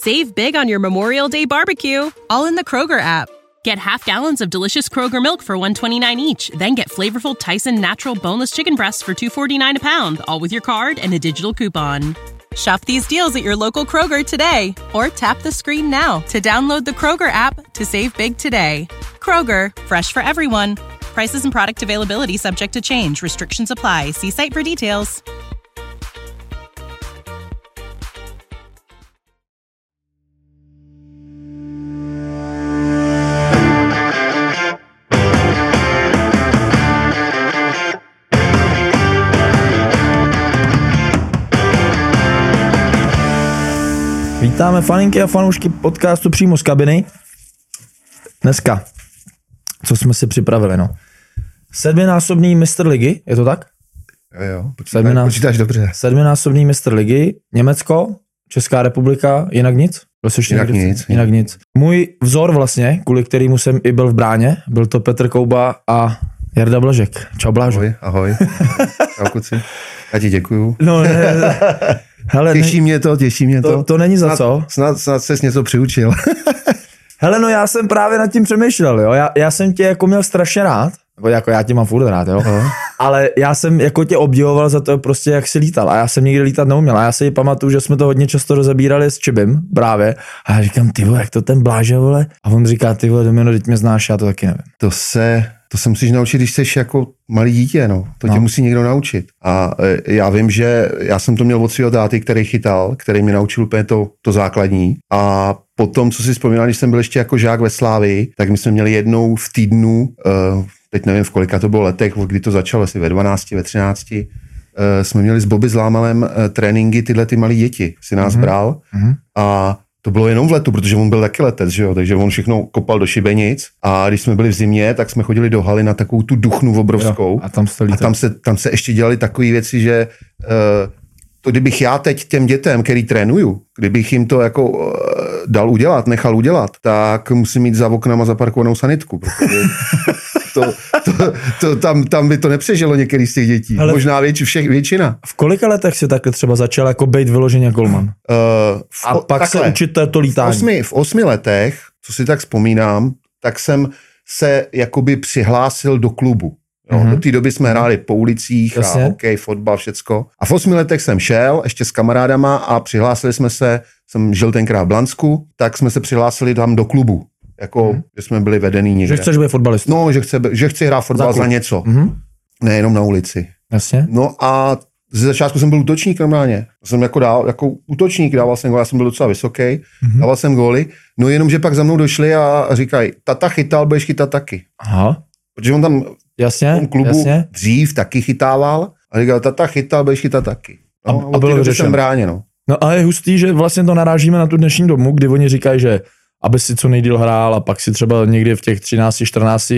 Save big on your Memorial Day barbecue, all in the Kroger app. Get half gallons of delicious Kroger milk for 129 each, then get flavorful Tyson natural boneless chicken breasts for 249 a pound, all with your card and a digital coupon. Shop these deals at your local Kroger today or tap the screen now to download the Kroger app to save big today. Kroger, fresh for everyone. Prices and product availability subject to change. Restrictions apply. See site for details. Vítáme faninky a fanoušky podcastu přímo z kabiny. Dneska, co jsme si připravili, no. Sedminásobný mistr ligy, je to tak? Jo, jo, počítáš, Sedminá- počítáš dobře. Sedminásobný mistr ligy, Německo, Česká republika, jinak nic? Byl jsi Jinak někdy- nic. Jinak nic. Můj vzor vlastně, kvůli kterému jsem i byl v bráně, byl to Petr Kouba a Jarda Blažek. Čau Blážo. Ahoj, ahoj. Čau, kluci. Já ti děkuju. No, ne, hele, ne, Těší mě to, těší mě to. to, to není za snad, co. Snad, snad ses něco přiučil. Hele, no já jsem právě nad tím přemýšlel, jo. Já, já jsem tě jako měl strašně rád, nebo jako já tě mám furt rád, jo. Ale já jsem jako tě obdivoval za to prostě, jak jsi lítal. A já jsem nikdy lítat neuměl. A já si pamatuju, že jsme to hodně často rozebírali s Čibim právě. A já říkám, ty vole, jak to ten bláže, vole. A on říká, ty vole, Domino, teď mě znáš, já to taky nevím. To se, to se musíš naučit, když jsi jako malý dítě, no. To tě No. musí někdo naučit. A e, já vím, že já jsem to měl od svého táty, který chytal, který mě naučil úplně to, to základní. A potom, co si vzpomínal, když jsem byl ještě jako žák ve Slávii, tak my jsme měli jednou v týdnu, uh, teď nevím v kolika to bylo letech, kdy to začalo, asi ve 12, ve 13, uh, jsme měli s Bobby Zlámalem tréninky tyhle ty malé děti. Si nás mm-hmm. bral Mhm. a to bylo jenom v letu, protože on byl taky letec, že jo? takže on všechno kopal do šibenic a když jsme byli v zimě, tak jsme chodili do haly na takovou tu duchnu obrovskou. Jo, a tam a tam se, tam se ještě dělali takové věci, že uh, to kdybych já teď těm dětem, který trénuju, kdybych jim to jako uh, dal udělat, nechal udělat, tak musím mít za oknama zaparkovanou sanitku, protože to, to, to, tam, tam by to nepřežilo některý z těch dětí. Ale-. Možná věč, všech, většina. V kolika letech si takhle třeba začal jako být vyloženě golman? Uh, v, A pak se učit to, to v lítání. osmi, v osmi letech, co si tak vzpomínám, tak jsem se jakoby přihlásil do klubu. Jo, Mhm. Do té doby jsme hráli po ulicích Jasně. a hokej, fotbal, všecko. A v osmi letech jsem šel ještě s kamarádama a přihlásili jsme se, jsem žil tenkrát v Blansku, tak jsme se přihlásili tam do klubu. Jako, že jsme byli vedený někde. Že chceš být fotbalista. No, že, chce, že chci hrát fotbal Za za, něco, Mhm. nejenom na ulici. Jasně. No a ze začátku jsem byl útočník normálně. Jsem jako dál, jako útočník, dával jsem góly, já jsem byl docela vysoký, mm-hmm. dával jsem góly, no jenom, že pak za mnou došli a, a říkají, tata chytal, budeš chytat taky. Aha. Protože on tam v Jasně, tom klubu jasně. dřív taky chytával a říkal, tata chytal, budeš chytat taky. A- No, a té bylo vyřešeno. jsem bráně, no. No a je hustý, že vlastně to narážíme na tu dnešní domu, kdy oni říkají, že aby si co nejdíl hrál a pak si třeba někdy v těch 13, 14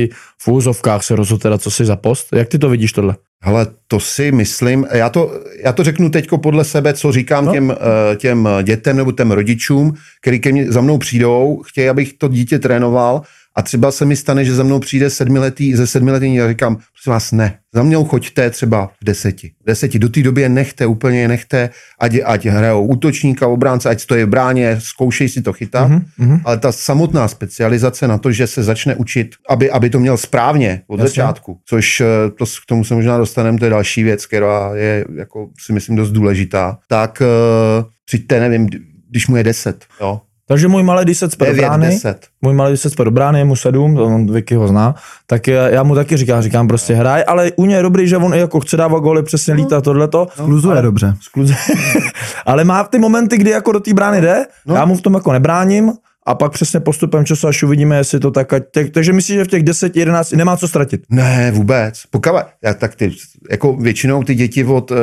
v úzovkách se rozhodl teda, co si za post. Jak ty to vidíš tohle? Hele, to si myslím, já to, já to řeknu teďko podle sebe, co říkám No. no. těm, eh, těm dětem nebo těm rodičům, který ke mně za mnou přijdou, chtějí, abych to dítě trénoval a třeba se mi stane, že za mnou přijde sedmiletý, ze sedmiletý a říkám, prosím vás, ne, za mnou choďte třeba v deseti. V deseti, do té doby je nechte, úplně je nechte, ať, ať hrajou útočníka, obránce, ať stojí v bráně, zkoušej si to chytat, Mhm, mhm. ale ta samotná specializace na to, že se začne učit, aby, aby to měl správně od Jasně. začátku, což eh, to, k tomu se možná dostaneme, to je další věc, která je, jako si myslím, dost důležitá, tak uh, přijďte, nevím, když mu je 10, jo, Takže můj malý, když se cpe do 9, brány, 10. můj malý, když se cpe do brány, je mu sedm, to on Vicky ho zná, tak já já mu taky říkám, říkám prostě hraj, ale u něj je dobrý, že on i jako chce dávat góly, přesně lítá tohleto. Skluzuje dobře. Skluze. ale má ty momenty, kdy jako do té brány jde, no. No. já mu v tom jako nebráním a pak přesně postupem času, až uvidíme, jestli to tak, ať- tak, takže myslíš, že v těch 10, 11 nemá co ztratit. Ne, vůbec. Pokud, já, tak ty, jako většinou ty děti od, eh,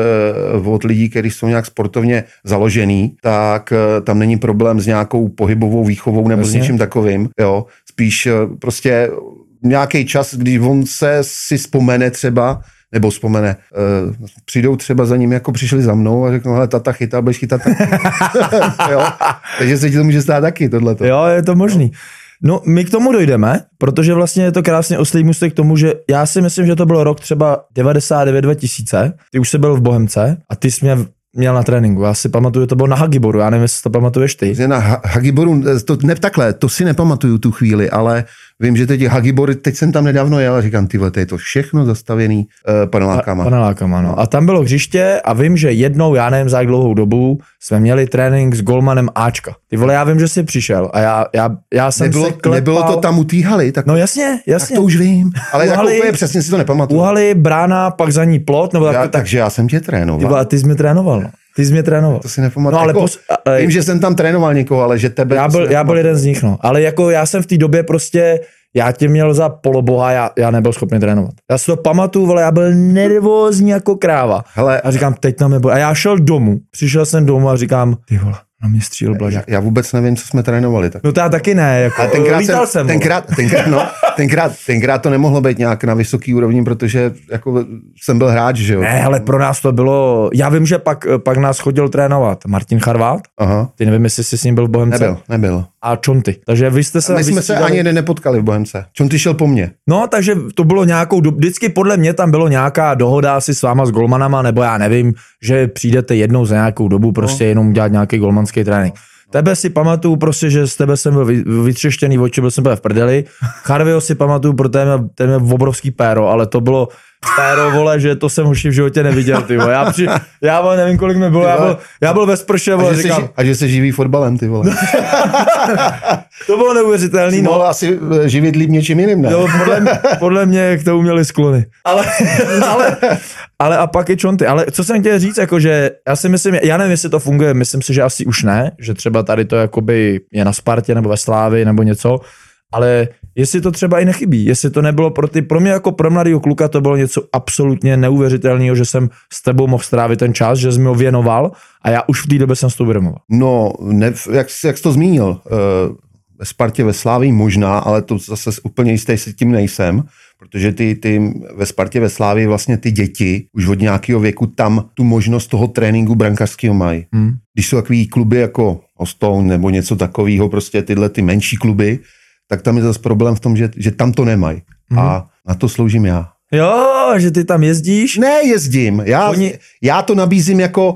od lidí, kteří jsou nějak sportovně založený, tak eh, tam není problém s nějakou pohybovou výchovou nebo Jasně. s něčím takovým. Jo. Spíš eh, prostě nějaký čas, když on se si vzpomene třeba, nebo vzpomene, uh, přijdou třeba za ním, jako přišli za mnou a řeknou, hele, tata chytá, budeš chytat jo? Takže se ti to může stát taky, tohleto. Jo, je to možný. No, my k tomu dojdeme, protože vlastně je to krásně oslý můstek k tomu, že já si myslím, že to byl rok třeba 99-2000, ty už jsi byl v Bohemce a ty jsi mě měl na tréninku. Já si pamatuju, to bylo na Hagiboru, já nevím, jestli to pamatuješ ty. Na Ha- Hagiboru, to, ne takhle, to si nepamatuju tu chvíli, ale vím, že teď Hagibor, teď jsem tam nedávno jel a říkám, ty vole, to je to všechno zastavený uh, panelákama. Panelákama, no. A tam bylo hřiště a vím, že jednou, já nevím za jak dlouhou dobu, jsme měli trénink s golmanem Ačka. Ty vole, já vím, že jsi přišel a já, já, já jsem nebylo, se klepal. nebylo to tam u haly, tak, No jasně, tak jasně. to už vím. Ale jako úplně přesně si to nepamatuju. U haly, brána, pak za ní plot, nebo tak, já, tak, takže já jsem tě ty, trénoval. vole, a ty jsi mě trénoval, no. Ty jsi mě trénoval. To si nepamatuju. No ale jako, pos, vím, že jsem tam trénoval někoho, ale že tebe... já byl, já byl jeden z nich, no. Ale jako já jsem v té době prostě, já tě měl za poloboha, já, já nebyl schopný trénovat. Já si to pamatuju, vole, já byl nervózní jako kráva. Hele, A říkám, teď tam nebude. A já šel domů, přišel jsem domů a říkám, ty vole, na mě stříl já, blažek. já vůbec nevím, co jsme trénovali. Tak. No to já taky ne, jako, A tenkrát, lítal jsem, jsem, tenkrát, tenkrát, no, tenkrát, tenkrát, to nemohlo být nějak na vysoký úrovni, protože jako jsem byl hráč, že jo? Ne, ale pro nás to bylo, já vím, že pak, pak nás chodil trénovat Martin Charvát, Aha, ty nevím, jestli jsi s ním byl v Bohemce. nebyl, nebyl. A Čonty. Takže vy jste se My jsme se ani nepotkali v Bohemce. Čon ty šel po mně. No, takže to bylo nějakou, dob- vždycky podle mě tam bylo nějaká dohoda asi s váma s golmanama, nebo já nevím, že přijdete jednou za nějakou dobu prostě No. jenom dělat nějaký golmanský trénink. Tebe si pamatuju prostě, že z tebe jsem byl vy- vytřeštěný oči, byl jsem byl v prdeli. Charvio si pamatuju, protože ten je- ten je obrovský péro, ale to bylo péro, vole, že to jsem hoši v životě neviděl, ty vole. Já, při, já vole, nevím, kolik mi bylo, já byl, já byl ve sprše, A vole, že, se, říkám, ži- a že se živí fotbalem, ty vole. to bylo neuvěřitelný, no. Mohl asi eh, živit líp něčím jiným, ne? Jo, podle, mě- podle mě k tomu měli sklony. Ale, ale, ale a pak je čonty. Ale co jsem chtěl říct, jako že já si myslím, já nevím, jestli to funguje, myslím si, že asi už ne, že třeba tady to jakoby je na Spartě nebo ve Slávi nebo něco, ale jestli to třeba i nechybí, jestli to nebylo pro ty, pro mě jako pro mladého kluka to bylo něco absolutně neuvěřitelného, že jsem s tebou mohl strávit ten čas, že jsi mi ho věnoval a já už v té době jsem s tou. No, ne, jak, jak jsi to zmínil, uh, ve Spartě, ve Slávii možná, ale to zase úplně jistý si tím nejsem, protože ty, ty ve Spartě, ve Slávii vlastně ty děti už od nějakého věku tam tu možnost toho tréninku brankařského mají. Hmm. Když jsou takový kluby jako Ostone nebo něco takového, prostě tyhle ty menší kluby, tak tam je zase problém v tom, že, že tam to nemají. Mhm. A na to sloužím já. Jo, že ty tam jezdíš, Ne, jezdím. Já, Oni- já to nabízím jako,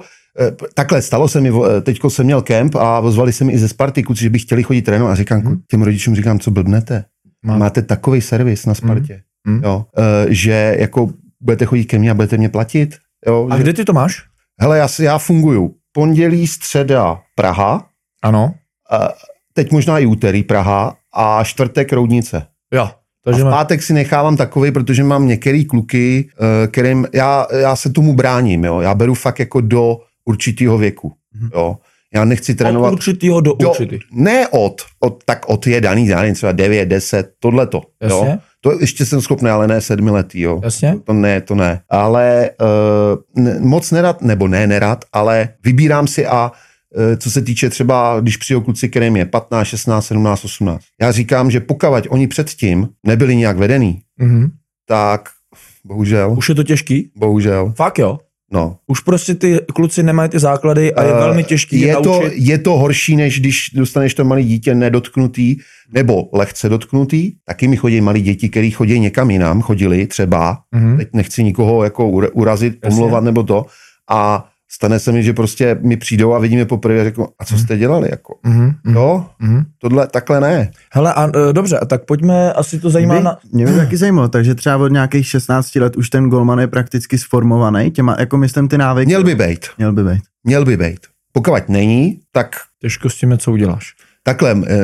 takhle stalo se mi, eh, teďko jsem měl kemp a ozvali se mi i ze Sparty kluci, že by chtěli chodit trénovat a říkám, hmm. těm rodičům říkám, co blbnete. Má- Máte takový servis na Spartě, Mhm. jo, eh, že jako budete chodit ke mně a budete mě platit. Jo, a že, kde ty to máš? hele, já, já funguju pondělí, středa Praha, Ano. eh, teď možná i úterý Praha a čtvrtek Roudnice. Jo. A Takže v má... pátek si nechávám takový, protože mám některý kluky, eh, kterým já, já se tomu bráním, jo. Já beru fakt jako do určitého věku, jo. Já nechci od trénovat... určitýho do, do, určitý. ne od, od, tak od je daný, já nevím, třeba 9, 10, tohleto, jo. Jasně. To ještě jsem schopný, ale ne sedmiletý, jo. Jasně. To, to ne, to ne. Ale uh, ne, moc nerad, nebo ne nerad, ale vybírám si a uh, co se týče třeba, když přijou kluci, kterým je 15, 16, 17, 18. Já říkám, že pokud oni předtím nebyli nějak vedený, Mhm. tak bohužel, Už je to těžký? bohužel, Fakt jo. No. Už prostě ty kluci nemají ty základy a je Eh, velmi těžký je je to, naučit. je to horší, než když dostaneš to malé dítě nedotknutý nebo lehce dotknutý. Taky mi chodí malí děti, který chodí někam jinam, chodili třeba, Mhm. teď nechci nikoho jako ura- urazit, pomlouvat nebo to. A stane se mi, že prostě mi přijdou a vidím je poprvé a řeknu, a co jste dělali? Jako? Mhm. mhm, Jo, mhm. tohle takhle ne. Hele, a, e, dobře, a tak pojďme, asi to zajímá Mě, na... mě by taky zajímalo, takže třeba od nějakých 16 let už ten golman je prakticky sformovaný, těma, jako myslím ty návyky. Měl by být. Měl by být. Měl by být. Pokud není, tak Těžko s tím, co uděláš. Takhle, eh,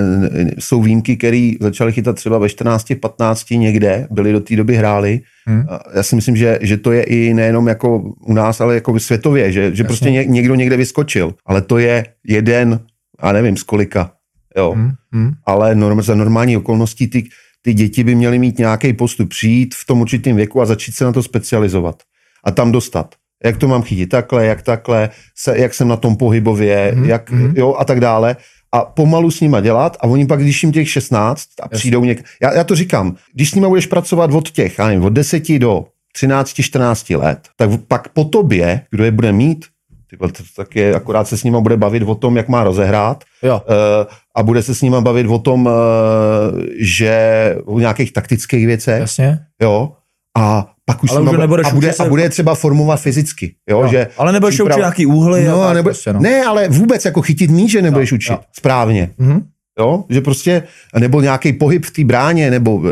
jsou výjimky, které začaly chytat třeba ve 14, 15 někde, byli do té doby hráli. Hmm. Já si myslím, že, že to je i nejenom jako u nás, ale jako světově, že, že prostě ně, někdo někde vyskočil. Ale to je jeden, a nevím z kolika. Jo. Mhm. Mhm. Ale norm, za normální okolností ty, ty děti by měly mít nějaký postup, přijít v tom určitém věku a začít se na to specializovat. A tam dostat. Jak to mám chytit takhle, jak takhle, se, jak jsem na tom pohybově, Mhm, jak, mhm. jo, a tak dále a pomalu s nima dělat a oni pak, když jim těch 16 a přijdou něk... Já, já to říkám, když s nima budeš pracovat od těch, já nevím, od 10 do 13, 14 let, tak pak po tobě, kdo je bude mít, ty tak je, akorát se s nima bude bavit o tom, jak má rozehrát Jo. eh, a bude se s nima bavit o tom, eh, že o nějakých taktických věcech, Jasně. jo, a pak už, Ale už bude- nebudeš a, bude, a bude třeba formovat fyzicky. Jo, Jo, že ale nebudeš příprava- učit nějaký úhly No, a nebo, prostě, no. Ne, ale vůbec jako chytit míč, že nebudeš Jo, učit jo. správně. Mhm. Jo? Že prostě, nebo nějaký pohyb v té bráně, nebo uh,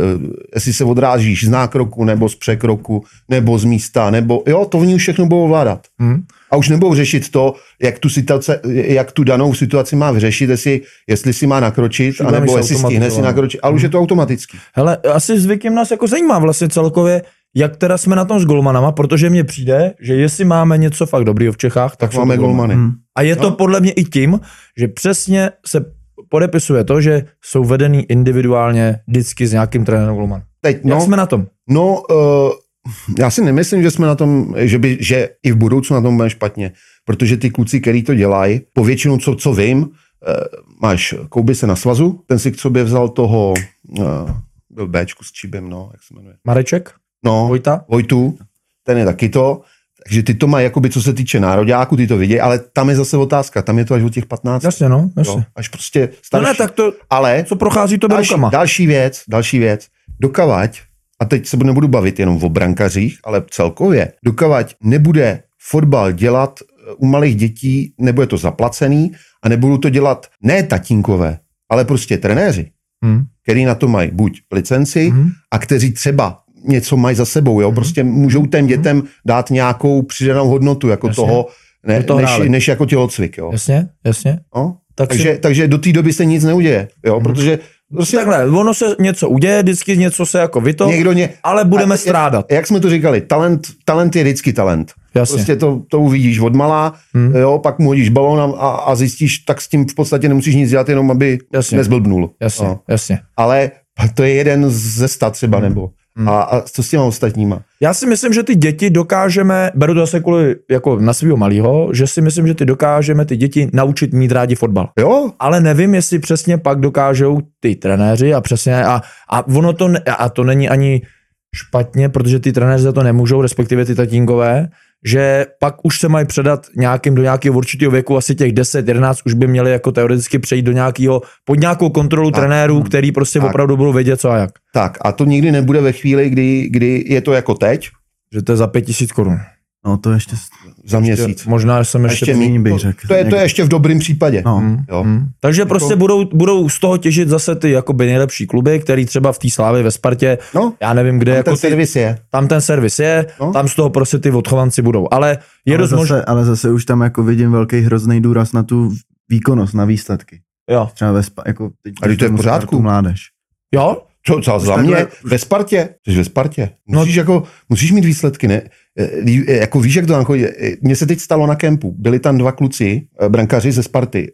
jestli se odrážíš z nákroku, nebo z překroku, nebo z místa, nebo jo, to oni už všechno budou ovládat. Mhm. A už nebudou řešit to, jak tu, situace, jak tu danou situaci má vyřešit, jestli, jestli si má nakročit, je anebo jestli stihne si nakročit, ale už je to automatický. Hele, asi zvykem nás jako zajímá vlastně celkově, jak teda jsme na tom s golmanama, protože mně přijde, že jestli máme něco fakt dobrýho v Čechách, tak, Tak máme golmany. Hm. A je to No. podle mě i tím, že přesně se podepisuje to, že jsou vedený individuálně vždycky s nějakým trenérem golman. Teď, No. Jak jsme na tom? no uh, já si nemyslím, že jsme na tom, že, by, že i v budoucnu na tom budeme špatně, protože ty kluci, který to dělají, povětšinou, co, co vím, uh, máš Kouby se na svazu, ten si k sobě vzal toho, uh, byl Bčku s Čibem, no, jak se jmenuje. Mareček? No, Vojta? Vojtu, ten je taky to, takže ty to mají, jakoby, co se týče nároďáku, ty to vidějí, ale tam je zase otázka, tam je to až od těch 15. Jasně, no, jasně. jo, až prostě No starší. ne, tak to, ale co prochází to další, rukama. další věc, další věc, dokavať, a teď se nebudu bavit jenom o brankařích, ale celkově, dokavať nebude fotbal dělat eh, u malých dětí, nebude to zaplacený a nebudou to dělat ne tatínkové, ale prostě trenéři, Hm. který na to mají buď licenci Mhm. a kteří třeba něco mají za sebou, jo, prostě můžou těm dětem dát nějakou přidanou hodnotu jako Jasně. toho, ne, toho než, hráli. než jako tělocvik, jo. Jasně, jasně. No? Tak Takže, si, takže do té doby se nic neuděje, jo, protože prostě takhle, ono se něco uděje, vždycky něco se jako vyto, někdo ně, ale budeme A- strádat. Jak jsme to říkali, talent, talent je vždycky talent. Jasně. Prostě to, to uvidíš od malá, Hmm. jo, pak mu hodíš balón a, a, zjistíš, tak s tím v podstatě nemusíš nic dělat, jenom aby Jasně. nezblbnul. Jasně, No. jasně. Ale to je jeden ze sta třeba, nebo. Hmm. A, a co s těma ostatníma? Já si myslím, že ty děti dokážeme, beru to zase kvůli jako na svého malého, že si myslím, že ty dokážeme ty děti naučit mít rádi fotbal. Jo, Ale nevím, jestli přesně pak dokážou ty trenéři a přesně a, a ono to, a to není ani špatně, protože ty trenéři za to nemůžou, respektive ty tatínkové, že pak už se mají předat nějakým do nějakého určitého věku, asi těch 10, 11 už by měli jako teoreticky přejít do nějakého, pod nějakou kontrolu Tak. trenérů, který prostě Tak. opravdu budou vědět co a jak. tak a to nikdy nebude ve chvíli, kdy, kdy je to jako teď, Že to je za 5000 korun. No to ještě, za měsíc. Možná jsem ještě, Ještě méně bych to, řekl. to, je, to je ještě v dobrém případě. no. Mm, Jo. mm. Takže prostě budou, budou z toho těžit zase ty jakoby nejlepší kluby, který třeba v té slávě ve Spartě, No, já nevím, kde tam jako ten ty, servis je. tam ten servis je, No. tam z toho prostě ty odchovanci budou. Ale je ale, dost zase, ale zase už tam jako vidím velký hrozný důraz na tu výkonnost, na výsledky. Jo. Třeba ve spa, jako teď A teď to je v pořádku. Mládež. jo? Co, co za mě, ve Spartě, jsi ve Spartě, No- musíš, jako, musíš mít výsledky, ne? Eh, eh, Jako víš, jak to tam chodí. Eh, Mně se teď stalo na kempu, byli tam dva kluci, brankaři ze Sparty,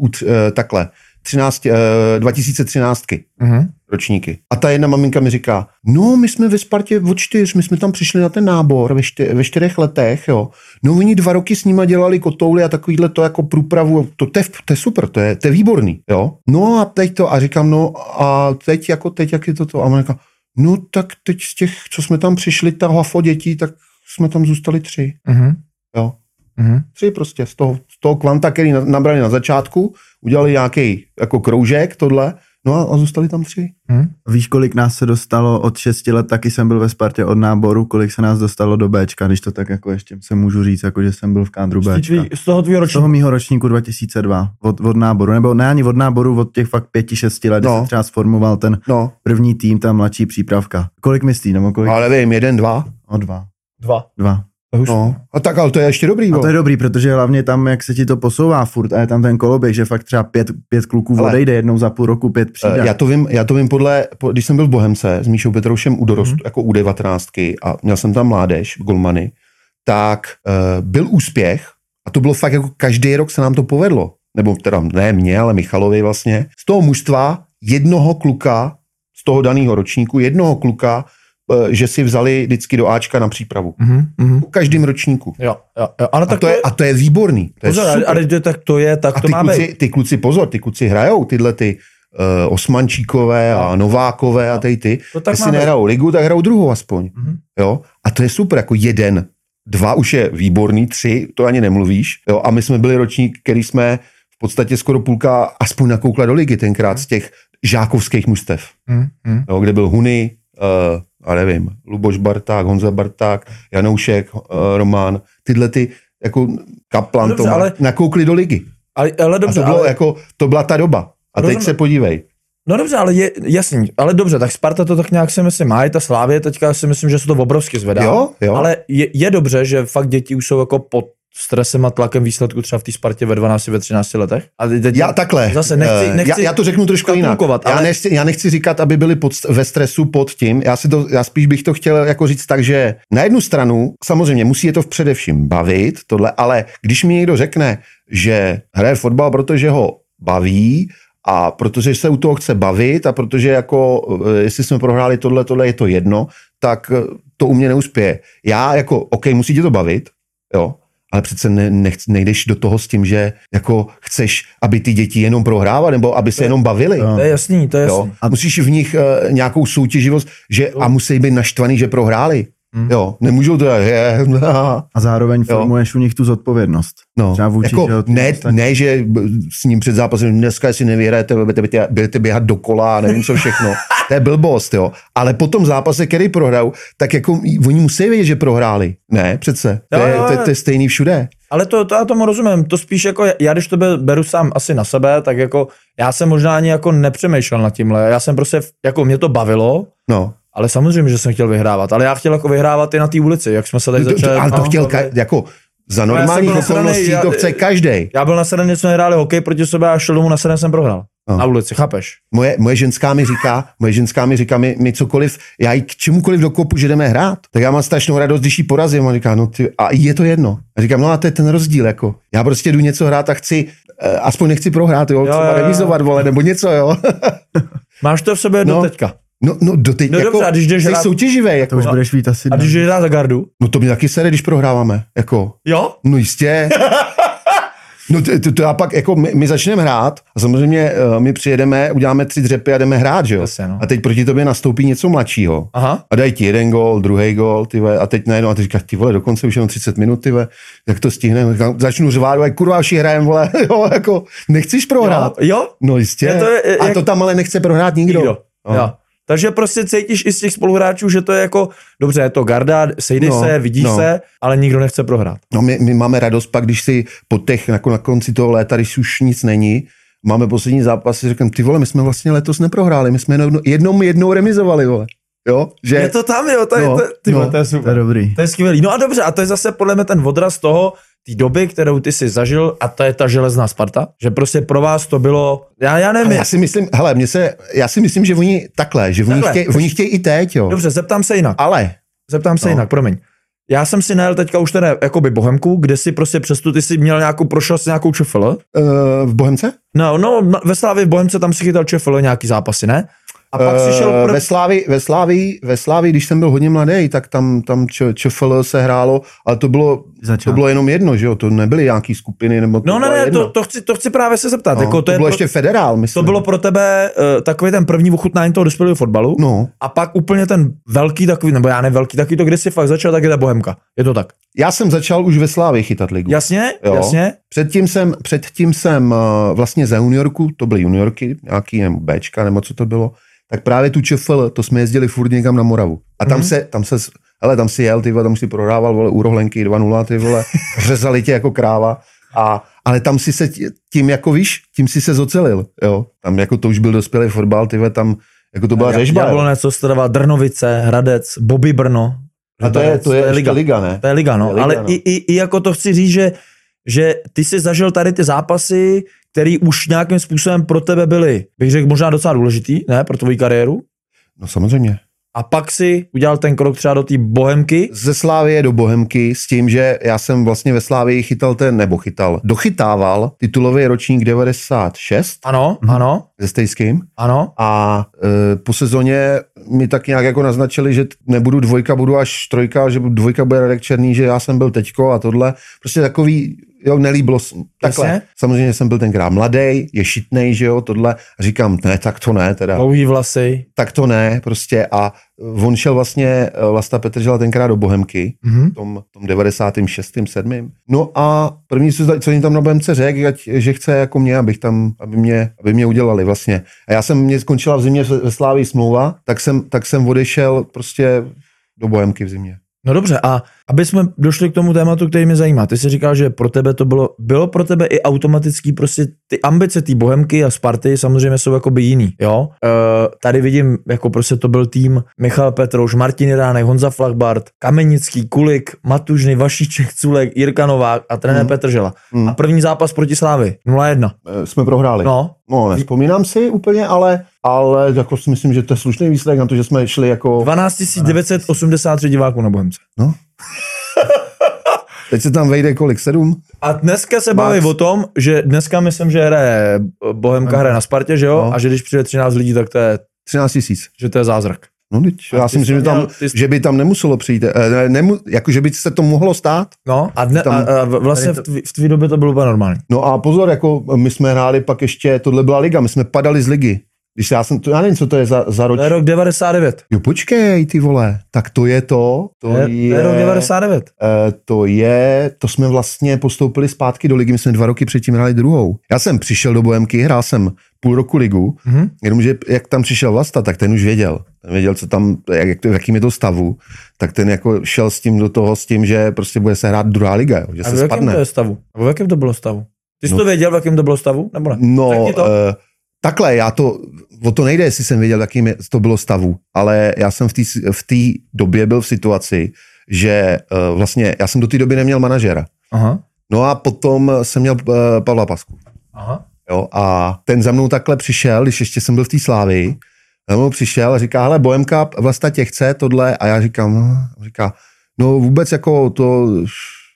uh, uh, takhle, 13, uh, 2013 Mhm. ročníky. A ta jedna maminka mi říká, no my jsme ve Spartě od čtyř, my jsme tam přišli na ten nábor ve, čty, ve čtyřech letech, jo. No oni dva roky s nima dělali kotouly a takovýhle to jako průpravu, to, to, je, to je super, to je, to je výborný, jo. No a teď to, a říkám, no a teď jako teď, jak je to to? A ona říká, no tak teď z těch, co jsme tam přišli, ta hafo dětí, tak jsme tam zůstali tři, Mhm. jo. Mhm. Tři prostě z toho, z toho kvanta, který na- nabrali na začátku, udělali nějaký jako kroužek, tohle, no a, a zůstali tam tři. Mhm. Víš, kolik nás se dostalo od 6 let, taky jsem byl ve Spartě od náboru, kolik se nás dostalo do Bčka, když to tak jako ještě se můžu říct, jako že jsem byl v kádru Bčka. tvý- Z toho tvýho Z toho ročníku. mýho ročníku 2002, od, od náboru, nebo ne ani od náboru, od těch fakt pěti, šesti let, kdy No. jsem třeba sformoval ten No, první tým, ta mladší přípravka. Kolik myslí, nebo kolik? ale vím, jeden, dva. O dva. Dva. Dva. To hustý. No. A tak, ale to je ještě dobrý, A to je dobrý, protože hlavně tam, jak se ti to posouvá furt a je tam ten koloběh, že fakt třeba pět, pět kluků Ale- odejde jednou za půl roku, pět přijde. Eh, Já to vím, já to vím podle, po, když jsem byl v Bohemce s Míšou Petroušem u dorostu, Mhm. mm-hmm. jako u 19 a měl jsem tam mládež, golmany, tak uh, byl úspěch a to bylo fakt jako každý rok se nám to povedlo. Nebo teda ne mě, ale Michalovi vlastně. Z toho mužstva jednoho kluka, z toho daného ročníku, jednoho kluka, že si vzali vždycky do Ačka na přípravu. Mhm. Mhm. U každém ročníku. Jo, jo, jo. Ale A tak to, je, a to je výborný. To je pozor, super. ale to, tak to je, tak A to ty má být. kluci, ty kluci, pozor, ty kluci hrajou tyhle ty uh, Osmančíkové a Novákové a tady ty. To tak má být. nehrajou ligu, tak hrajou druhou aspoň. Mhm. Jo? A to je super, jako jeden. Dva už je výborný, tři, to ani nemluvíš. Jo? A my jsme byli ročník, který jsme v podstatě skoro půlka aspoň nakoukla do ligy tenkrát z těch žákovských mustev. Mhm. Mhm. Jo? Kde byl Huny, uh, a nevím, Luboš Barták, Honza Barták, Janoušek, uh, Roman, tyhle ty, jako Kaplan, Dobře, to ale- nakoukli do ligy. Ale, ale A dobře, to, bylo, ale, jako, to byla ta doba. A teď Rozumím. se podívej. no dobře, ale je, jasný, ale dobře, tak Sparta to tak nějak si myslím má, i ta Slávě teďka si myslím, že se to obrovsky zvedá. Jo, jo. Ale je, je dobře, že fakt děti už jsou jako pod stresem a tlakem výsledku třeba v té Spartě ve 12, ve 13 letech. A teď, Já takhle. Zase nechci- eh, nechci já, já to řeknu trošku jinak. škatulkovat, Já, ale- nechci, já nechci říkat, aby byli pod, ve stresu pod tím. Já, si to, já spíš bych to chtěl jako říct tak, že na jednu stranu samozřejmě musí je to především bavit, tohle, ale když mi někdo řekne, že hraje fotbal, protože ho baví a protože se u toho chce bavit a protože jako, eh, jestli jsme prohráli tohle, tohle je to jedno, tak eh, to u mě neuspěje. Já jako, OK, musí tě to bavit, jo, ale přece ne, nech, nejdeš do toho s tím, že jako chceš, aby ty děti jenom prohrávaly, nebo aby se jenom bavili. Jo. to je jasný, to je Jo? jasný. A musíš v nich uh, nějakou soutěživost, že a musí být naštvaný, že prohráli. Hmm. Jo, nemůžou to, je, A zároveň formuješ u nich tu zodpovědnost. no, Třeba vůči, jako, že jo, ne, ostatní. ne, že s ním před zápasem dneska jestli nevyhrajete, budete, budete, běhat dokola, a nevím co všechno. to je blbost, jo. Ale po tom zápase, který prohrajou, tak jako oni musí vědět, že prohráli. Ne, přece. To Jo, je, jo, to, je, jo. to je stejný všude. Ale to, to já tomu rozumím, to spíš jako, já když to be- beru sám asi na sebe, tak jako já jsem možná ani jako nepřemýšlel nad tímhle, já jsem prostě, jako mě to bavilo, No. Ale samozřejmě, že jsem chtěl vyhrávat, ale já chtěl jako vyhrávat i na té ulici, jak jsme se tady to, začali. ale to no, chtěl, bavit. ka, jako za No, normálních nasranej, okolností to chce každý. Já byl na straně, jsme hráli hokej proti sobě a šel domů na straně jsem prohrál. No. Na ulici, chápeš? Moje, moje ženská mi říká, moje ženská mi říká, my, my cokoliv, já jí k čemukoliv dokopu, že jdeme hrát. Tak já mám strašnou radost, když ji porazím. A říká, no ty, a je to jedno. A říkám, no a to je ten rozdíl, jako. Já prostě jdu něco hrát a chci, eh, aspoň nechci prohrát, jo, Jo, třeba jo, jo. remizovat, vole, nebo něco, jo. Máš to v sobě No. do teďka. No, no doteď, No jako, dobře, a když jdeš jsi hrát- soutěživý, To jako. už budeš víc asi. A když jdeš za gardu? No to mě taky sere, když prohráváme, jako. Jo? No jistě. No to, to, to já pak, jako my, my začneme hrát a samozřejmě uh, my přijedeme, uděláme tři dřepy a jdeme hrát, že jo? Jasně, no. A teď proti tobě nastoupí něco mladšího. Aha. A dají ti jeden gol, druhý gol, ty vole, a teď najednou, a teď říkáš, ty vole, dokonce už jenom 30 minut, ty vole, jak to stihneme, začnu řvát, vole, kurva, už hrajem, vole, jo, jako, nechceš prohrát. Jo? jo? No jistě. Je to, je- a jak- to tam ale nechce prohrát nikdo. Nikdo. No. Jo. Takže prostě cítíš i z těch spoluhráčů, že to je jako, dobře, je to garda, sejdeš No, se, vidíš no. se, ale nikdo nechce prohrát. No my, my máme radost pak, když si po těch, jako na konci toho léta, když už nic není, máme poslední zápasy, říkám, ty vole, my jsme vlastně letos neprohráli, my jsme jednou, jednou, jednou remizovali, vole. Jo? Že, Je to tam, jo, to je, No, to, ty, vole, no. to je To je super. dobrý. To je skvělý. No a dobře, a to je zase podle mě ten odraz toho, té doby, kterou ty si zažil, a to je ta železná Sparta, že prostě pro vás to bylo, já, já nevím, ale já si myslím, hele, mě se, já si myslím, že oni takhle, že oni Takhle. chtějí, oni chtějí i teď, jo. dobře, zeptám se jinak, Ale, zeptám se No. jinak, promiň. Já jsem si najel teďka už teda jakoby Bohemku, kde si prostě přes tu, ty si měl nějakou, prošel si nějakou čefl. uh, v Bohemce? No, no, ve Slávě v Bohemce tam si chytal čefl nějaký zápasy, ne? A pak si šel Eh, pro... ve, Slávi, ve, Slávi, ve Slávi, když jsem byl hodně mladý, tak tam, tam Č- ČFL se hrálo, ale to bylo, Začátku. to bylo jenom jedno, že jo, to nebyly nějaký skupiny, nebo to No ne, ne, to, to, chci, to chci právě se zeptat. no, jako to, to je bylo pro, ještě federál, myslím. to bylo pro tebe uh, takový ten první ochutnání toho dospělého fotbalu. No, A pak úplně ten velký takový, nebo já ne velký, takový to, kde si fakt začal, tak je ta Bohemka. Je to tak. já jsem začal už ve Slávě chytat ligu. Jasně, Jo. jasně. Předtím jsem, předtím jsem eh, vlastně za juniorku, to byly juniorky, nějaký nebo Bčka, nebo co to bylo, tak právě tu ČFL, to jsme jezdili furt někam na Moravu. A tam Mhm. se, tam se, hele, tam si jel, ty vole, tam si prodával, vole, u rohlenky 2-0, ty vole, řezali tě jako kráva. A, ale tam si se tí- tím, jako víš, tím si se zocelil, jo. Tam jako to už byl dospělý fotbal, ty vole, tam, jako to byla řežba. jo. Jablonec, Ostrava, Drnovice, Hradec, Bobby Brno. A to je, to je, ještě liga. liga, ne? To je liga, no. To je liga, Ale no. I, i, i, jako to chci říct, že, že ty jsi zažil tady ty zápasy, které už nějakým způsobem pro tebe byly, bych řekl, možná docela důležitý, ne, pro tvoji kariéru. No samozřejmě. A pak si udělal ten krok třeba do té bohemky. ze Slávie do Bohemky s tím, že já jsem vlastně ve Slávii chytal ten, nebo chytal, dochytával titulový ročník 96 Ano, Mhm. ano, se Stejským ano. a e, po sezóně mi tak nějak jako naznačili, že nebudu dvojka, budu až trojka, že dvojka bude Radek Černý, že já jsem byl teďko a tohle. Prostě takový jo, nelíbilo, s- takhle. Jasně. Samozřejmě jsem byl tenkrát mladý, je šitnej, že jo, tohle. A říkám, ne, tak to ne, teda. Dlouhý vlasy. Tak to ne, prostě. A on šel vlastně, eh, Vlasta Petržela tenkrát do Bohemky, Mhm. v tom, tom 96. 7. No a první, co, co jim tam na Bohemce řekl, že chce jako mě, abych tam, aby mě, aby mě udělali vlastně. A já jsem, mě skončila v zimě ve ve Slávii smlouva, tak jsem, tak jsem odešel prostě do Bohemky v zimě. No dobře, a aby jsme došli k tomu tématu, který mě zajímá. Ty jsi říkal, že pro tebe to bylo, bylo pro tebe i automatický prostě ty ambice té Bohemky a Sparty samozřejmě jsou jakoby jiný, jo. E, tady vidím, jako prostě to byl tým Michal Petrouš, Martin Jiránek, Honza Flachbart, Kamenický, Kulik, Matužny, Vašíček, Culek, Jirka Novák a trenér Mhm. Petržela. Mhm. A první zápas proti Slávy, 0-1. Eh, Jsme prohráli. No, No, nespomínám si úplně, ale, ale jako si myslím, že to je slušný výsledek na to, že jsme šli jako... 12 983 diváků na Bohemce. No. Teď se tam vejde kolik? Sedm? A dneska se baví Max. o tom, že dneska myslím, že hraje Bohemka hraje na Spartě, že jo? No. A že když přijde 13 lidí, tak to je, 13 tisíc. že to je zázrak. No, teď, já ty si myslím, že, tam, měl- ty jsi- že by tam nemuselo přijít. eh, Ne, nemu, jako, že by se to mohlo stát. No a, dne, Tam- a, a vlastně v tady tvý, v tvý době to bylo úplně normální. No a pozor, jako my jsme hráli pak ještě, tohle byla liga, my jsme padali z ligy. Když já jsem, to, já nevím, co to je za, za roč. To je rok 99. Jo, počkej, ty vole, tak to je to, to To je, to je rok 99. Eh, to je, to jsme vlastně postoupili zpátky do ligy, my jsme dva roky předtím hráli druhou. Já jsem přišel do Bohemky, hrál jsem půl roku ligu, Mhm. jenomže jak tam přišel Vlasta, tak ten už věděl. Věděl, co tam, jak, jak to, v jakým je to stavu, tak ten jako šel s tím do toho, s tím, že prostě bude se hrát druhá liga, jo, že A se v jakém spadne. to je stavu? A v jakém to bylo stavu? Ty jsi No. to věděl, v jakém to bylo stavu? Nebo ne? No, to. uh, takhle, já to, o to nejde, jestli jsem věděl, jakým je, to bylo stavu, ale já jsem v té v té době byl v situaci, že uh, vlastně já jsem do té doby neměl manažera. Aha. No a potom jsem měl uh, Pavla Pasku. Aha. Jo, a ten za mnou takhle přišel, když ještě jsem byl v té Slávii, za mnou přišel a říká, hele, Bohemka vlastně tě chce tohle. A já říkám, no, říká, no vůbec jako to,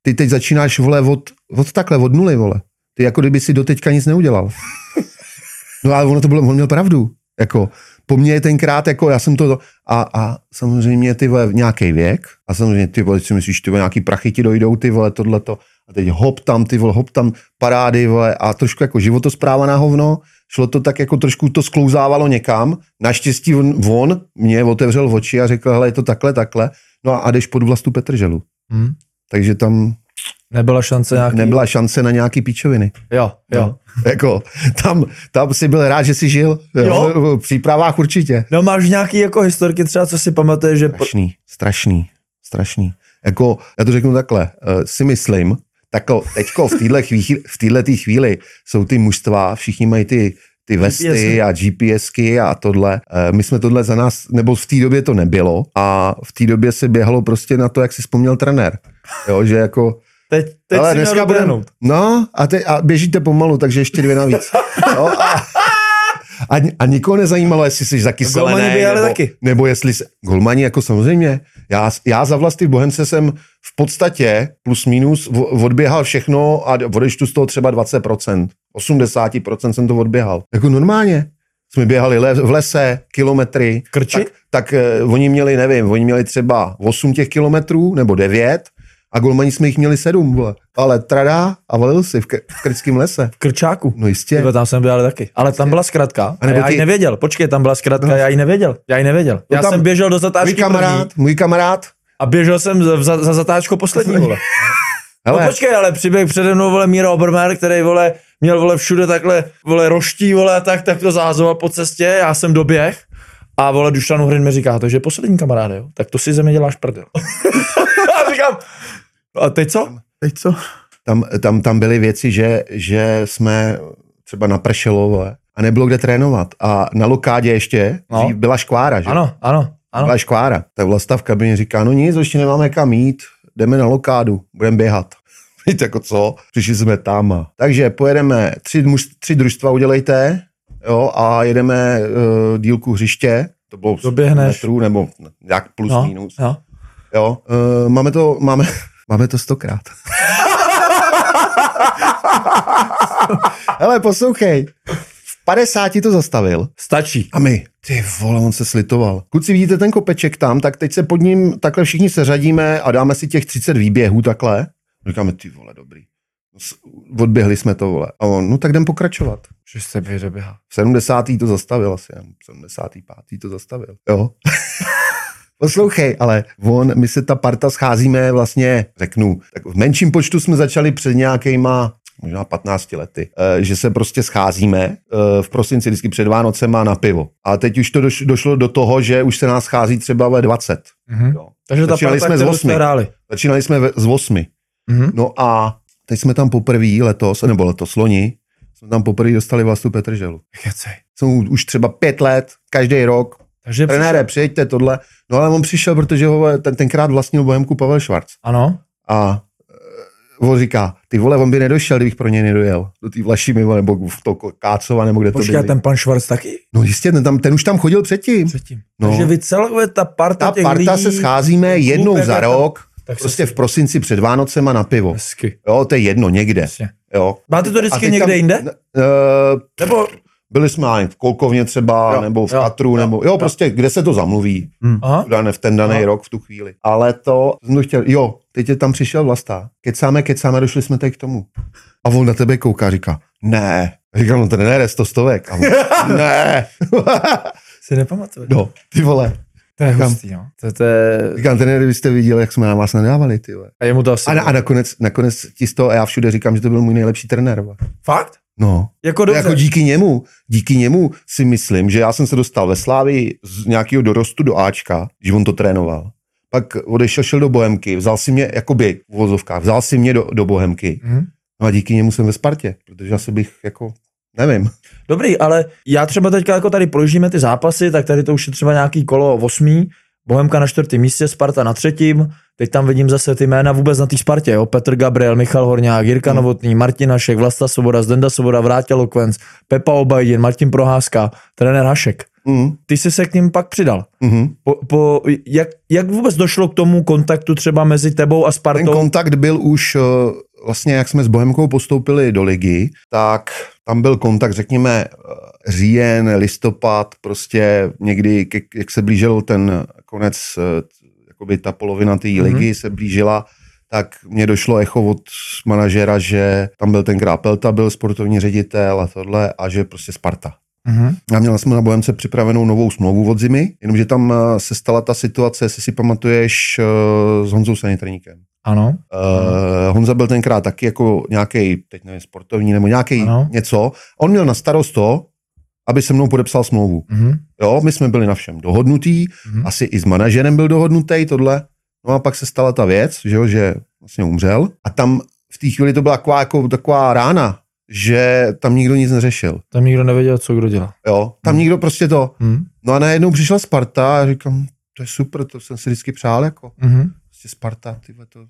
ty teď začínáš, vole, od, od takhle, od nuly, vole. Ty jako kdyby si doteďka nic neudělal. no ale ono to bylo, on měl pravdu, jako, po mně tenkrát, jako já jsem to, a, a samozřejmě ty vole, nějaký věk, a samozřejmě ty vole, si myslíš, ty vole, nějaký prachy ti dojdou, ty vole, tohleto, a teď hop tam, ty vole, hop tam, parády, vole, a trošku jako životospráva na hovno, šlo to tak jako trošku to sklouzávalo někam, naštěstí on, on mě otevřel oči a řekl, hele, je to takhle, takhle, no a, a jdeš pod vlastu Petrželu. Hm. Takže tam Nebyla šance nějaký... nebyla šance na nějaký píčoviny. Jo, jo. No. Jako, tam, tam si byl rád, že jsi žil. Jo. V přípravách určitě. No máš nějaký jako historky třeba, co si pamatuješ, že... Strašný, strašný, strašný. Jako, já to řeknu takhle, uh, si myslím, tako, teďko v téhle chvíli, v této chvíli jsou ty mužstva, všichni mají ty, ty vesty a GPSky a tohle. Uh, my jsme tohle za nás, nebo v té době to nebylo a v té době se běhalo prostě na to, jak si vzpomněl trenér. Jo, že jako, Teď, teď ale si dneska měl budem, dobrnout. no a, te, a běžíte pomalu, takže ještě dvě navíc. Jo, a, a, a nikoho nezajímalo, jestli jsi zakyselený, nebo, taky. nebo jestli se, golmani jako samozřejmě. Já, já za vlasty v Bohemce jsem v podstatě plus minus odběhal všechno a odeštu z toho třeba 20%. 80% jsem to odběhal. Jako normálně. Jsme běhali le, v lese, kilometry. Krči? Tak, tak eh, oni měli, nevím, oni měli třeba 8 těch kilometrů nebo 9 a golmani jsme jich měli 7, vole. Ale trada a valil si v, k- v krčském lese. V Krčáku. No jistě. Tyhle, tam jsem byl taky. Ale tam byla zkratka. A, A nebo já ji ty- nevěděl. Počkej, tam byla zkratka, No. já ji nevěděl. Já ji nevěděl. Já tam jsem běžel do Můj zatáčky první kamarád, můj kamarád, a běžel jsem za, za, za zatáčkou poslední, vole. hele, No počkej, ale přiběh přede mnou, vole, Míra Obermeier, který, vole, měl, vole, všude takhle, vole, roští, vole, a tak, tak to zahazoval po cestě, já jsem doběh a, vole, Dušan Uhrin mi říká, to je poslední kamarád, jo, tak to si ze mě děláš prdel. a říkám, "No a teď co? Teď co? tam, tam, tam byly věci, že, že jsme třeba napršelo, vole, a nebylo kde trénovat. A na lokádě ještě No. byla škvára, že? Ano, ano, ano. Byla škvára. Tak Vlasta v kabině říká, no nic, ještě nemáme kam jít, jdeme na lokádu, budeme běhat. Víte, jako co? Přišli jsme tam. Takže pojedeme, tři, muž, tři družstva udělejte, jo, a jedeme uh, dílku hřiště, to bylo Doběhneš. metrů, nebo jak plus no, minus. no. Jo, uh, máme to, máme, máme to stokrát. Hele, poslouchej. V 50 to zastavil Stačí. a my, ty vole, on se slitoval. Kluci, vidíte ten kopeček tam, tak teď se pod ním takhle všichni seřadíme a dáme si těch 30 výběhů takhle. Říkáme, ty vole, dobrý. Odběhli jsme to, vole. A on, no tak jdem pokračovat. Že jste běha. V 70. to zastavil asi, jen. v 75. to zastavil. Jo. Poslouchej, ale on, my se ta parta scházíme vlastně, řeknu, tak v menším počtu jsme začali před nějakýma možná 15 lety, eh, že se prostě scházíme eh, v prosinci vždycky před Vánocema na pivo. A teď už to doš, došlo do toho, že už se nás schází třeba ve 20. Mhm. Jo. Takže ta Začínali parta, jsme z kterou osmi. jste hráli. Začínali jsme z 8. Mhm. No a teď jsme tam poprvé letos, nebo letos loni, jsme tam poprvé dostali Vlastu Petrželu. Kecej. Jsou už třeba pět let, každý rok, Takže trenére, přijďte tohle. No ale on přišel, protože ho ten, tenkrát vlastnil Bohemku Pavel Švarc. Ano. A eh, on říká, ty vole, on by nedošel, kdybych pro něj nedojel. Do té Vlašimi, vole, nebo v to Kácova, nebo kde to Počkej, byli. ten pan Švarc taky? No jistě, ten, tam, ten už tam chodil předtím. Předtím. No. Takže vy celkově ta parta Ta těch parta lidí, se scházíme jednou za rok, tak prostě v prosinci před Vánocema na pivo. Hezky. Jo, to je jedno, někde. Jasně. Jo. Máte to vždycky někde tam- jinde? Eh, Nebo, Byli jsme v Kolkovně třeba, Jo, nebo v jo, Katru, jo, nebo jo, jo. prostě kde se to zamluví. aha, v dané- v ten daný Aha. rok v tu chvíli. Ale to jsem chtěl, jo, teď je tam přišel Vlasta, kecáme, kecáme, došli jsme teď k tomu. A on na tebe kouká, říká, ne. A říkám, no trenér, sto stovek. A on, ne. si nepamatuju. no, ty vole. To je Říkám- hustý, no. To, to je... Říkám, trenér, vy jste viděli, jak jsme na vás nadávali, ty vole. A jemu to asi... A, na, a nakonec, nakonec ti z toho, a já všude říkám, že to byl můj nejlepší trenér. Fakt? No, Jako dobře. jako díky němu, díky němu si myslím, že já jsem se dostal ve Slávii z nějakého dorostu do Ačka, že on to trénoval. Pak odešel, šel do Bohemky, vzal si mě, jakoby v uvozovkách, vzal si mě do, do Bohemky. Mhm. No a díky němu jsem ve Spartě, protože asi bych jako, nevím. Dobrý, ale já třeba teďka jako tady projíždíme ty zápasy, tak tady to už je třeba nějaký kolo osmý, Bohemka na čtvrtém místě, Sparta na třetím, teď tam vidím zase ty jména vůbec na té Spartě, jo? Petr Gabriel, Michal Horňák, Jirka Hmm. Novotný, Martin Hašek, Vlasta Svoboda, Zdenda Svoboda, Vrátil Lokvenc, Pepa Obajdin, Martin Proházka, trenér Hašek. Mm, Ty jsi se k ním pak přidal. mm. Po, po, jak, jak vůbec došlo k tomu kontaktu třeba mezi tebou a Ten Spartou? kontakt byl už eh, vlastně, jak jsme s Bohemkou postoupili do ligy, tak tam byl kontakt, řekněme, eh, říjen, listopad, prostě někdy, jak se blížil ten konec, eh, jakoby ta polovina té Mhm. ligy se blížila, tak mě došlo echo od manažera, že tam byl ten Pelta, byl sportovní ředitel a tohle a že prostě Sparta. Mhm. A měla jsme na Bohemce připravenou novou smlouvu od zimy, jenomže tam eh, se stala ta situace, jestli si pamatuješ, eh, s Honzou Sanitrníkem. Ano. Uh, Honza byl tenkrát taky jako nějaký, teď nevím, sportovní nebo nějaký něco. On měl na starost to, aby se mnou podepsal smlouvu. Mhm. Jo, my jsme byli na všem dohodnutý, Mhm. asi i s manažerem byl dohodnutý tohle. No a pak se stala ta věc, že, jo, že vlastně umřel. A tam v té chvíli to byla taková, jako, taková rána, že tam nikdo nic neřešil. Tam nikdo nevěděl, co kdo dělá. Jo, tam Hmm. nikdo prostě to. Mhm. No a najednou přišla Sparta a říkám, to je super, to jsem si vždycky přál, jako Mhm. prostě Sparta, ty vole, to.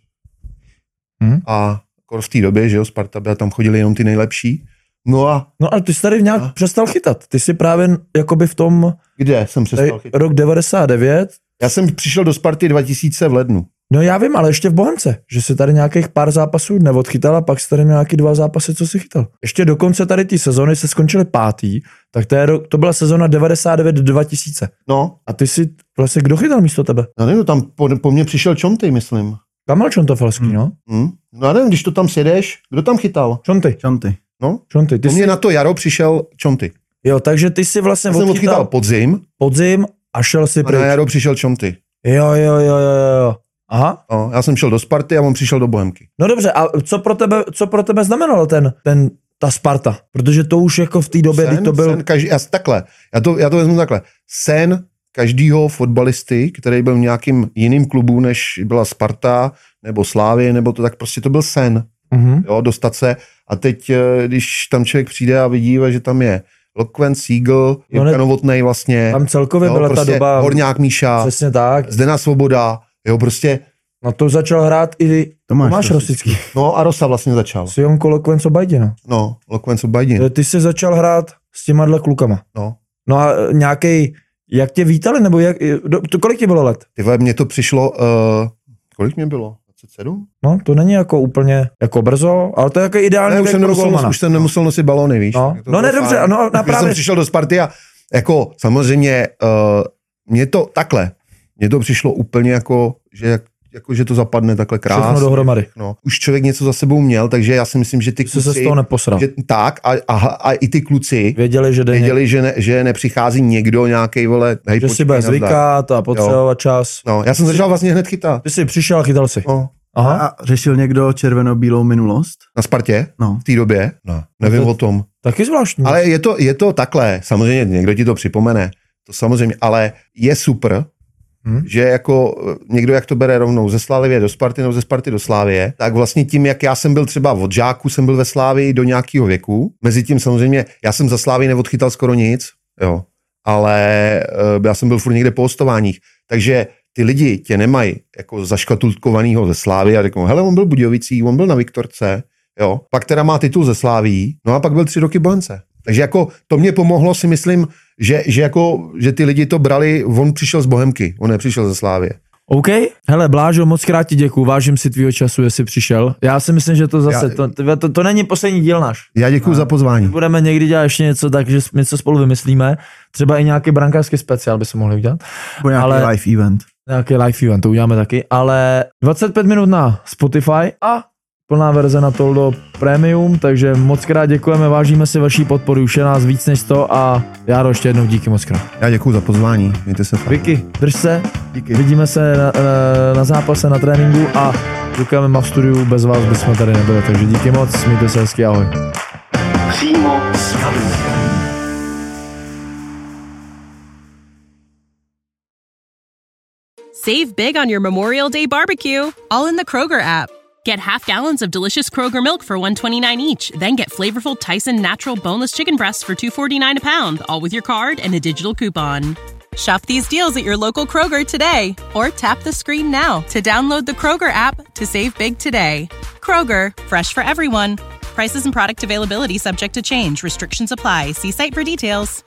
Mhm. A jako v té době, že jo, Sparta byla, tam chodili jenom ty nejlepší. No a No ale ty jsi tady nějak A? přestal chytat. Ty jsi právě jakoby v tom kde jsem tady, přestal chytat? rok 99, Já jsem přišel do Sparty 2000 v lednu. no já vím, ale ještě v Bohemce, že si tady nějakých pár zápasů neodchytal a pak jsi tady měl nějaký dva zápasy, co si chytal. Ještě do konce tady ty sezony se skončily pátý, tak to, je, to byla sezona 99-2000. No, A ty si vlastně kdo chytal místo tebe? já nevím, tam po, po mně přišel Čonty, myslím. Kamil Čontofelský, Hmm. no? Hm? No já nevím, když to tam sjedeš, kdo tam chytal? Čonty, Čanty. No, Čonty. Ty po mně jsi, na to jaro přišel Čonty. jo, takže ty si vlastně Já jsem odchytal odchytal podzim podzim a šel si a pryč. na jaro přišel Čonty. Jo, jo, jo, jo, jo, jo. Aha, No, já jsem šel do Sparty a on přišel do Bohemky. No dobře, a co pro tebe, co pro tebe znamenalo ten, ten, ta Sparta? Protože to už jako v té době, kdy to byl... sen každý, já, takhle, já to, já to vezmu takhle. Sen každýho fotbalisty, který byl v nějakým jiným klubu, než byla Sparta, nebo Slávy, nebo to, tak prostě to byl sen, Mhm. jo, dostat se. A teď, eh, když tam člověk přijde a vidí, že tam je Lokven, Siegel, No Jirka Novotnej vlastně, Tam celkově jo, byla prostě ta doba... Horňák Míša, Přesně tak. Zdena Svoboda, jo, prostě, No to začal hrát i Tomáš, Tomáš Rosický. Rosický. no a Rosa vlastně začal. S Jonko Lokvenco Bajdino. No, Lokven Sobajdin, Ty jsi začal hrát s těma dle klukama. no. No a nějaký, jak tě vítali, nebo jak, do, to, kolik ti bylo let? Ty vole, mně to přišlo, uh, kolik mě bylo? 27? No, to není jako úplně jako brzo, ale to je jako ideální Ne, už jsem, nemusel, golmana. už jsem nemusel nosit balony, víš. No. No ne, dobře, fajn. ano, a Takže právě- jsem přišel do Sparty a jako samozřejmě uh, mě to takhle, mně to přišlo úplně jako, že jak, jako, že to zapadne takhle krásně. Všechno dohromady. No, už člověk něco za sebou měl, takže já si myslím, že ty Jsi se z toho neposral. že, tak a, a, a, i ty kluci Věděli, že věděli, že, ne, že nepřichází někdo nějaký vole, hej, že si bude zvykat a potřebovat čas. No, já jsem začal vlastně hned chytat. Ty jsi přišel a chytal si. No, Aha. A řešil někdo červeno-bílou minulost? na Spartě No. v té době? No, nevím to- o tom. Taky zvláštní. Ale je to, je to takhle, samozřejmě někdo ti to připomene, to samozřejmě, ale je super, Hmm. že jako eh, někdo, jak to bere rovnou ze Slávie do Sparty nebo ze Sparty do Slávie, tak vlastně tím, jak já jsem byl třeba od žáku, jsem byl ve Slávii do nějakého věku, mezi tím samozřejmě, já jsem za Slávii neodchytal skoro nic, jo, ale eh, já jsem byl furt někde po hostováních, takže ty lidi tě nemají jako zaškatulkovanýho ze Slávy a řeknou, hele, on byl Budějovicí, on byl na Viktorce, jo, pak teda má titul ze Sláví, no a pak byl tři roky Bohemce. Takže jako to mě pomohlo si myslím, že, že, jako, že ty lidi to brali, on přišel z Bohemky, on nepřišel ze Slávě. OK. Hele, Blážo, moc krát ti děkuju, vážím si tvýho času, jestli přišel. Já si myslím, že to zase, Já- to, to, to, to není poslední díl náš. Já děkuji za pozvání. Budeme někdy dělat ještě něco tak, že něco spolu vymyslíme. Třeba i nějaký brankářský speciál by se mohli udělat. Nebo nějaký ale... live event? Nějaký live event, to uděláme taky. Ale 25 minut na Spotify a plná verze na Toldo Premium, takže moc krát děkujeme, vážíme si vaší podpory, už je nás víc než 100 a Járo, ještě jednou díky moc krát. Já děkuji za pozvání, mějte se fajn. Vicky, drž se, Díky. vidíme se na, na, na zápase, na tréninku a děkujeme ma v studiu, bez vás bychom tady nebyli, takže díky moc, mějte se hezky, ahoj. Přímo z kabiny. Save big on your Memorial Day barbecue, all in the Kroger app. Get half gallons of delicious Kroger milk for 129 each, then get flavorful Tyson natural boneless chicken breasts for 249 a pound, all with your card and a digital coupon. Shop these deals at your local Kroger today or tap the screen now to download the Kroger app to save big today. Kroger, fresh for everyone. Prices and product availability subject to change. Restrictions apply. See site for details.